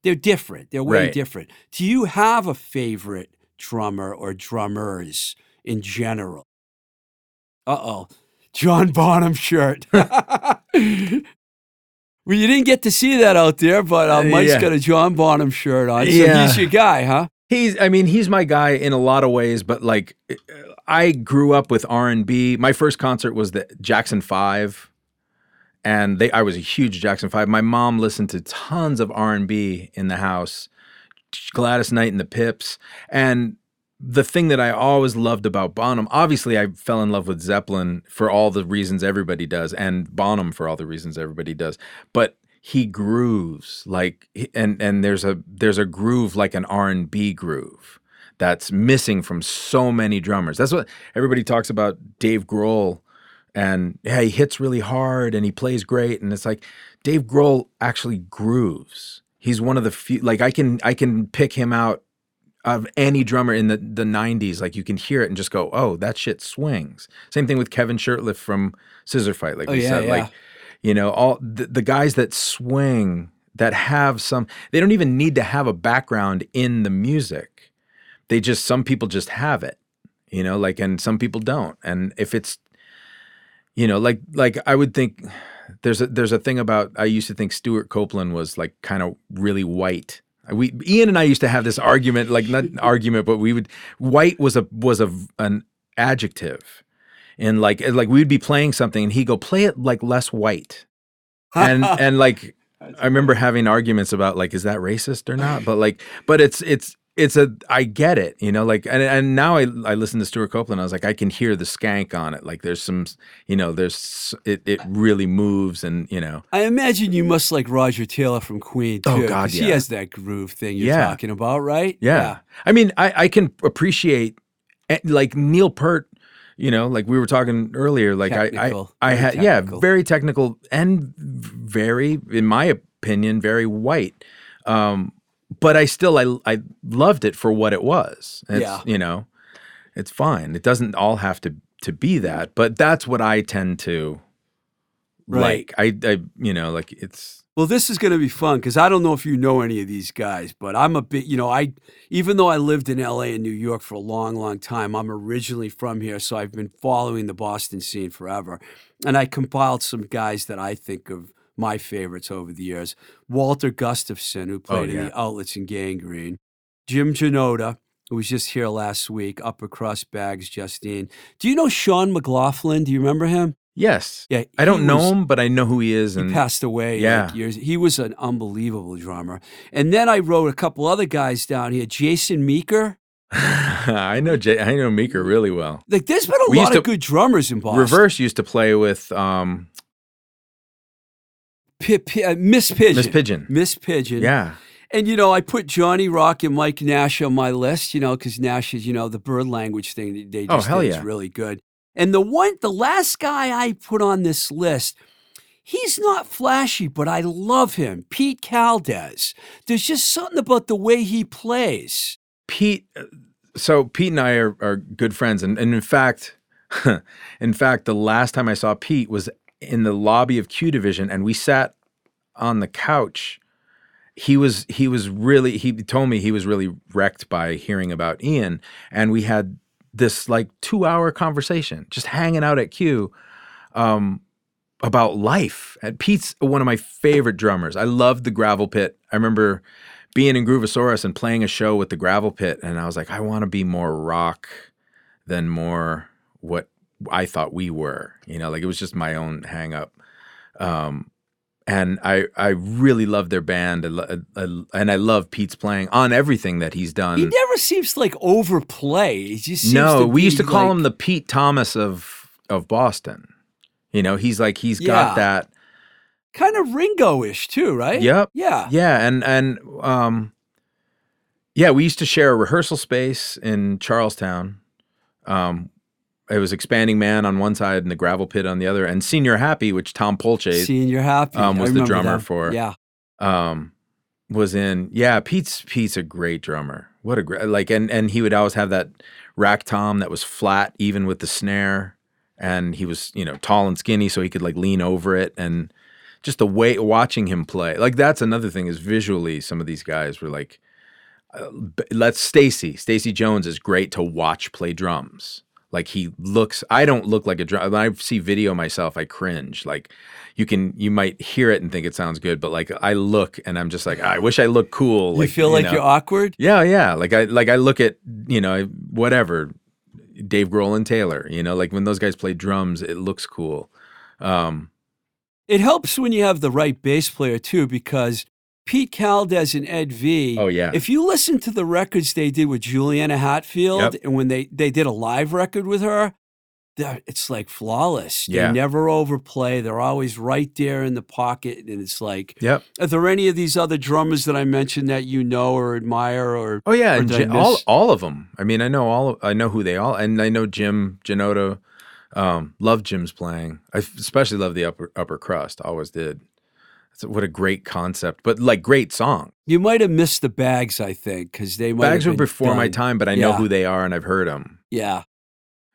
They're different. They're way Right. different. Do you have a favorite drummer or drummers in general? Uh oh, John Bonham shirt. well, you didn't get to see that out there, but uh, Uh, Mike's yeah. got a John Bonham shirt on. So Yeah. he's your guy, huh? He's I mean, he's my guy in a lot of ways, but like I grew up with R&B. My first concert was the Jackson 5 and they I was a huge Jackson 5. My mom listened to tons of R&B in the house. Gladys Knight and the Pips and the thing that I always loved about Bonham, obviously I fell in love with Zeppelin for all the reasons everybody does and Bonham for all the reasons everybody does. But he grooves like and and there's a there's a groove like an R&B groove that's missing from so many drummers. That's what everybody talks about Dave Grohl and yeah, he hits really hard and he plays great and it's like Dave Grohl actually grooves. He's one of the few like I can I can pick him out of any drummer in the the 90s like you can hear it and just go, "Oh, that shit swings." Same thing with Kevin Shurtleff from Scissorfight like Oh, we yeah, said yeah. like you know, all the, the guys that swing that have some they don't even need to have a background in the music. They just some people just have it. You know, like and some people don't. And if it's you know, like like I would think there's a there's a thing about I used to think Stewart Copeland was like kind of really white. We Ian and I used to have this argument, like not an argument, but we would white was a was a an adjective, and like like we'd be playing something and he'd go play it like less white, and and like I remember having arguments about like is that racist or not, but like but it's it's it's a I get it, you know, like and and now I I listen to Stewart Copeland, I was like I can hear the skank on it, like there's some you know there's it it really moves and you know I imagine you must like Roger Taylor from Queen too. Oh, God, he has that groove thing you're Yeah. talking about, right? Yeah. I mean, I, I can appreciate eh, like Neil Peart, you know, like we were talking earlier, like I, Technical, I, I very had, yeah, very technical and very, in my opinion, very white. Um, but I still, I, I loved it for what it was. It's, Yeah. You know, it's fine. It doesn't all have to, to be that, but that's what I tend to Right. like. I, I, you know, like it's, Well, this is going to be fun because I don't know if you know any of these guys, but I'm a bit, you know, I even though I lived in LA and New York for a long, long time, I'm originally from here, so I've been following the Boston scene forever. And I compiled some guys that I think of my favorites over the years. Walter Gustafson, who played in yeah. the Outlets and Gang Green. Jim Janota, who was just here last week, Upper Crust Bags, Justine. Do you know Sean McLaughlin? Do you remember him? yes. Yeah, I don't he know him, but I know who he is. he passed away Yeah. like years. He was an unbelievable drummer. And then I wrote a couple other guys down here. Jason Meeker. I know Jay, I know Meeker really well. Like, there's been a We lot of to- good drummers in Boston. Reverse used to play with um, Uh, Miss Pigeon. Miss Pigeon. Miss Pigeon. Yeah. And, you know, I put Johnny Rock and Mike Nash on my list, you know, because Nash is, you know, the bird language thing that they Oh, hell did is yeah. really good. And the one, the last guy I put on this list, he's not flashy, but I love him. Pete Caldes. There's just something about the way he plays. Pete. uh, So Pete and I are, are good friends, and, and in fact, in fact, the last time I saw Pete was in the lobby of Q Division, and we sat on the couch. He was he was really he told me he was really wrecked by hearing about Ian, and we had this like two hour conversation just hanging out at Q. Um, about life. And Pete's one of my favorite drummers. I loved the Gravel Pit. I remember being in Groovosaurus and playing a show with the Gravel Pit, and I was like, I want to be more rock than more what I thought we were. You know, like it was just my own hang up. Um, and I I really love their band, I lo- I- and I love Pete's playing on everything that he's done. He never seems to like overplay. He just seems no, to we used be, to call like- him the Pete Thomas of of Boston. You know, he's like he's Yeah. got that kind of Ringo-ish too, right? Yep. Yeah. Yeah, and and um, yeah, we used to share a rehearsal space in Charlestown. Um, it was Expanding Man on one side and the Gravel Pit on the other, and Señor Happy, which Tom Polce, Señor Happy. um, was the drummer them. for- Yeah. um, was in. Yeah, Pete's Pete's a great drummer. What a great like, and and he would always have that rack tom that was flat, even with the snare, and he was you know tall and skinny, so he could like lean over it, and just the way watching him play, like that's another thing is visually. Some of these guys were like, uh, let's Stacy. Stacy Jones is great to watch play drums. Like he looks, I don't look like a drum. When I see video myself, I cringe. Like you can, you might hear it and think it sounds good, but like I look and I'm just like, I wish I looked cool. You like, feel like know. you're awkward? Yeah, yeah. Like I, like I look at, you know, whatever, Dave Grohl and Taylor. You know, like when those guys play drums, it looks cool. Um, It helps when you have the right bass player too, because Pete Caldes and Ed V. oh yeah, If you listen to the records they did with Juliana Hatfield, Yep. and when they they did a live record with her, it's like flawless. Yeah. They never overplay. They're always right there in the pocket, and it's like, yep. are there any of these other drummers that I mentioned that you know or admire or? Oh yeah, Or and did I Ji- all all of them. I mean, I know all. Of, I know who they all, and I know Jim Janota. Um, love Jim's playing. I especially love the upper upper crust. Always did. What a great concept, but like great song. You might have missed the bags, I think, because they might Bags were before my time, but I know who they are and I've heard them. Yeah,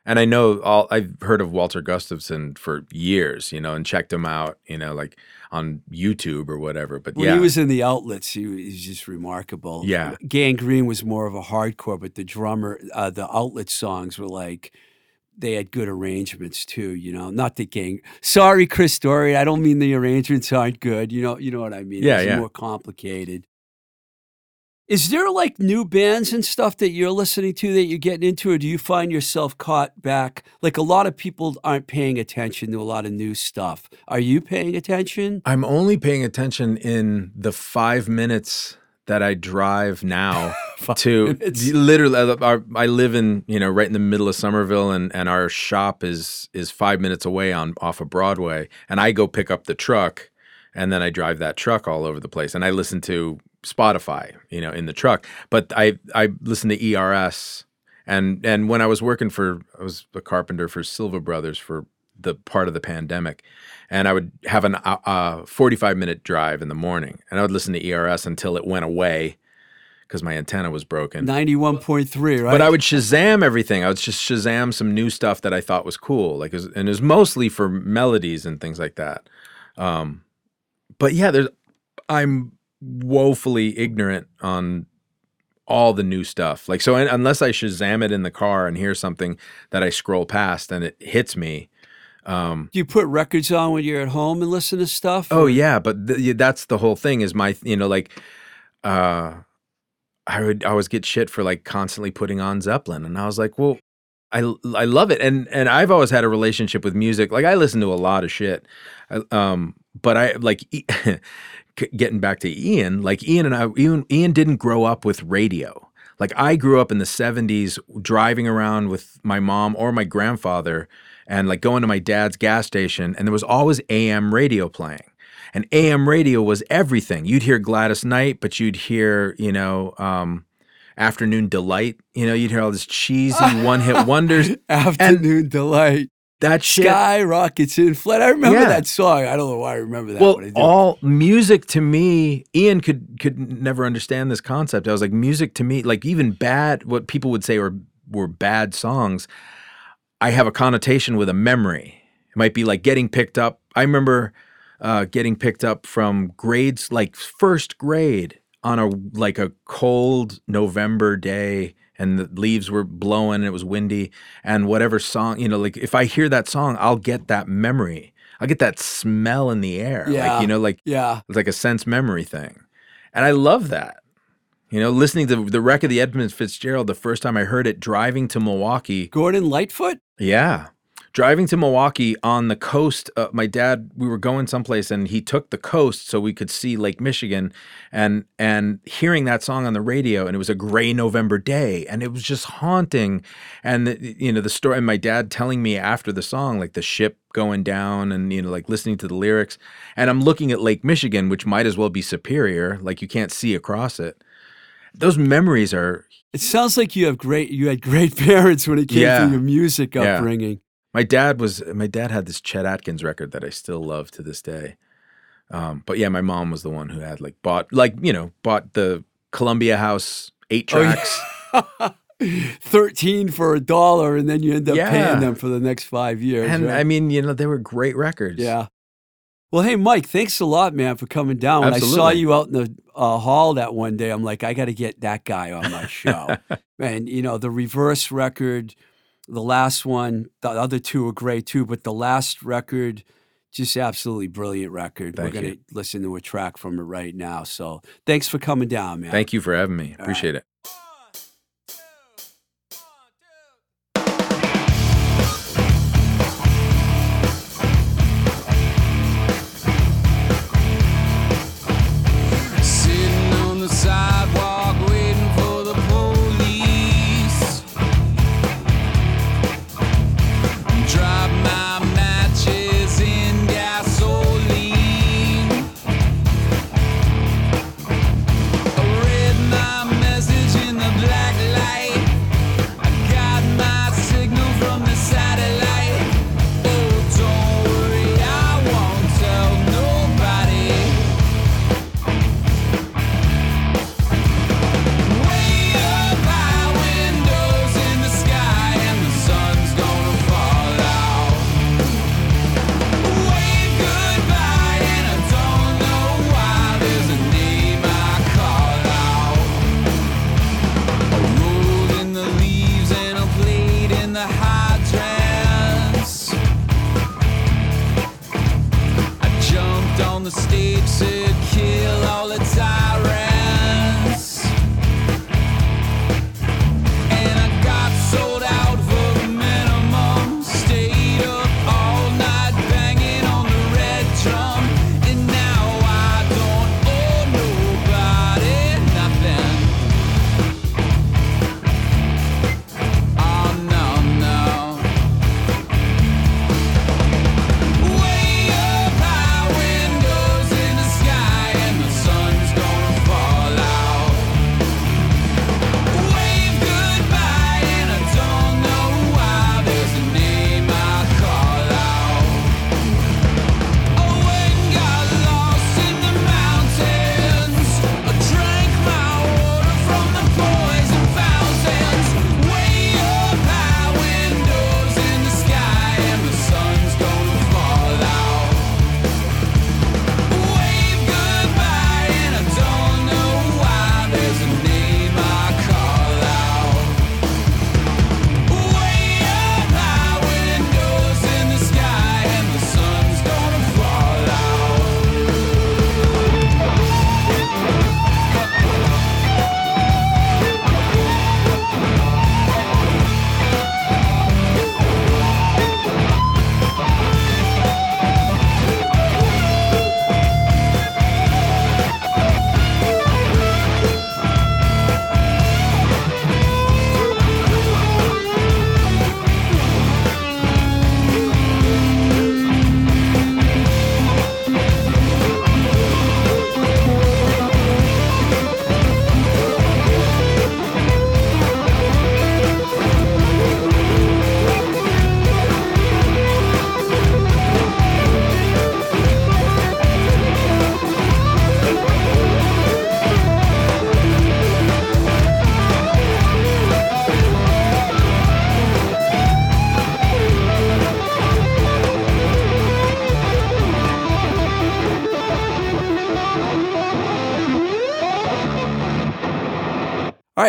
And I know all. I've heard of Walter Gustafson for years, you know, and checked him out, you know, like on YouTube or whatever. But when yeah, he was in the outlets, he was just remarkable. Yeah. Gang Green was more of a hardcore, but the drummer, uh, the outlet songs were like they had good arrangements too. You know, not the gang. Sorry, Chris Story. I don't mean the arrangements aren't good. You know, you know what I mean. Yeah, it's yeah. more complicated. Is there like new bands and stuff that you're listening to that you're getting into, or do you find yourself caught back? Like a lot of people aren't paying attention to a lot of new stuff. Are you paying attention? I'm only paying attention in the five minutes that I drive now to minutes. literally. I- Our, I live in you know right in the middle of Somerville, and and our shop is is five minutes away on off of Broadway, and I go pick up the truck, and then I drive that truck all over the place, and I listen to Spotify, you know, in the truck. But I I listen to ERS, and and when I was working for, I was a carpenter for Silva Brothers for the part of the pandemic, and I would have an uh, uh, 45 minute drive in the morning, and I would listen to ERS until it went away because my antenna was broken. Ninety-one point three, right? But I would Shazam everything. I would just Shazam some new stuff that I thought was cool, like, it was, and it was mostly for melodies and things like that. Um, but yeah, there's I'm woefully ignorant on all the new stuff. Like, so unless I Shazam it in the car and hear something that I scroll past and it hits me, um, Do you put records on when you're at home and listen to stuff? Oh or- yeah, but th- that's the whole thing. Is my you know like, uh, I would always get shit for like constantly putting on Zeppelin, and I was like, well, I I love it, and and I've always had a relationship with music. Like I listen to a lot of shit, I, um, but I like getting back to Ian. Like Ian and I, Ian Ian didn't grow up with radio. Like I grew up in the '70s, driving around with my mom or my grandfather, and like going to my dad's gas station, and there was always AM radio playing. And AM radio was everything. You'd hear Gladys Knight, but you'd hear, you know, um, Afternoon Delight. You know, you'd hear all this cheesy one-hit wonders. Afternoon delight. That shit. Sky rockets in flight. I remember Yeah. that song. I don't know why I remember that. well, I all music to me, Ian could could never understand this concept. I was like, music to me, like even bad, what people would say were were bad songs. I have a connotation with a memory. It might be like getting picked up. I remember uh, getting picked up from grades like first grade on a like a cold November day and the leaves were blowing and it was windy and whatever song you know like if I hear that song I'll get that memory I'll get that smell in the air Yeah. like you know like yeah. it's like a sense memory thing and I love that you know listening to the wreck of the Edmund Fitzgerald the first time I heard it driving to Milwaukee Gordon Lightfoot. yeah. Driving to Milwaukee on the coast, uh, my dad, we were going someplace and he took the coast so we could see Lake Michigan and and hearing that song on the radio and it was a gray November day and it was just haunting and the, you know the story and my dad telling me after the song like the ship going down and you know like listening to the lyrics and I'm looking at Lake Michigan which might as well be superior like you can't see across it. Those memories are It sounds like you have great. You had great parents when it came Yeah. to your music Yeah. upbringing. My dad was my dad had this Chet Atkins record that I still love to this day. Um, but yeah, my mom was the one who had like bought like you know bought the Columbia House eight tracks. Oh, yeah. 13 for a dollar and then you end up Yeah. paying them for the next five years. and right? I mean, you know, they were great records. Yeah. Well, hey, Mike, thanks a lot, man, for coming down. When I saw you out in the uh, hall that one day, I'm like, I got to get that guy on my show. and, you know, the reverse record, the last one, the other two are great too, but the last record, just absolutely brilliant record. Thank We're going to listen to a track from it right now. So thanks for coming down, man. Thank you for having me. Appreciate it.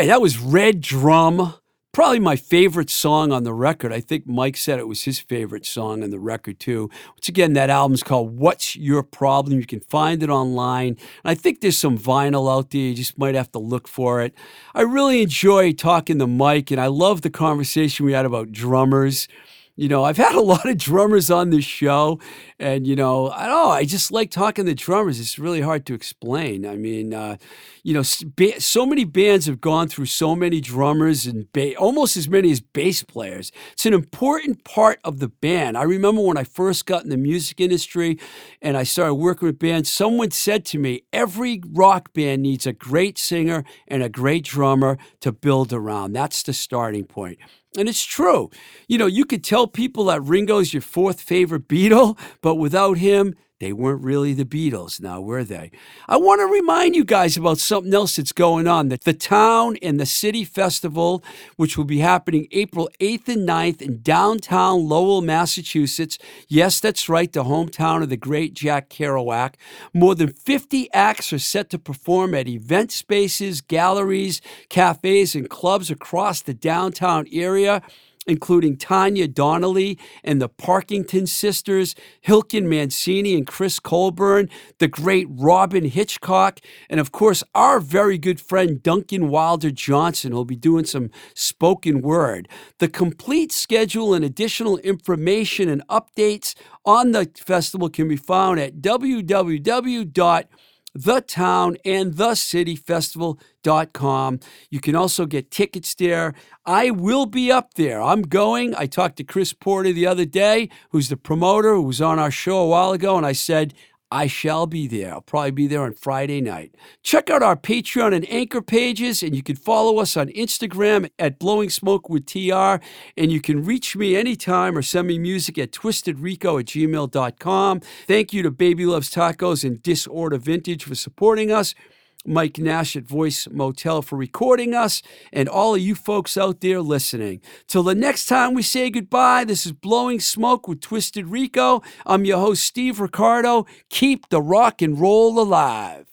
Right, that was Red Drum. Probably my favorite song on the record. I think Mike said it was his favorite song on the record too. Once again, that album's called What's Your Problem? You can find it online. And I think there's some vinyl out there. You just might have to look for it. I really enjoy talking to Mike, and I love the conversation we had about drummers. You know, I've had a lot of drummers on this show, and you know, I. I just like talking to drummers. It's really hard to explain. I mean, uh, you know, so many bands have gone through so many drummers and almost as many as bass players. It's an important part of the band. I remember when I first got in the music industry and I started working with bands. Someone said to me, "Every rock band needs a great singer and a great drummer to build around. That's the starting point." And it's true. You know, you could tell people that Ringo's your fourth favorite Beatle, but without him, They weren't really the Beatles now, were they? I want to remind you guys about something else that's going on. The, the Town and the City Festival, which will be happening April 8th and 9th in downtown Lowell, Massachusetts. Yes, that's right, the hometown of the great Jack Kerouac. More than 50 acts are set to perform at event spaces, galleries, cafes, and clubs across the downtown area including Tanya Donelly and the Parkington sisters, Hilton Mancini and Chris Colburn, the great Robyn Hitchcock, and of course, our very good friend Duncan Wilder Johnson who'll be doing some spoken word. The complete schedule and additional information and updates on the festival can be found at www the town and the city festival.com. You can also get tickets there. I will be up there. I'm going. I talked to Chris Porter the other day, who's the promoter, who was on our show a while ago, and I said, I shall be there. I'll probably be there on Friday night. Check out our Patreon and Anchor pages, and you can follow us on Instagram at Blowing Smoke with TR. And you can reach me anytime or send me music at twistedrico at gmail.com. Thank you to Baby Loves Tacos and Disorder Vintage for supporting us. Mike Nash at Voice Motel for recording us, and all of you folks out there listening. Till the next time we say goodbye, this is Blowing Smoke with Twisted Rico. I'm your host, Steve Ricardo. Keep the rock and roll alive.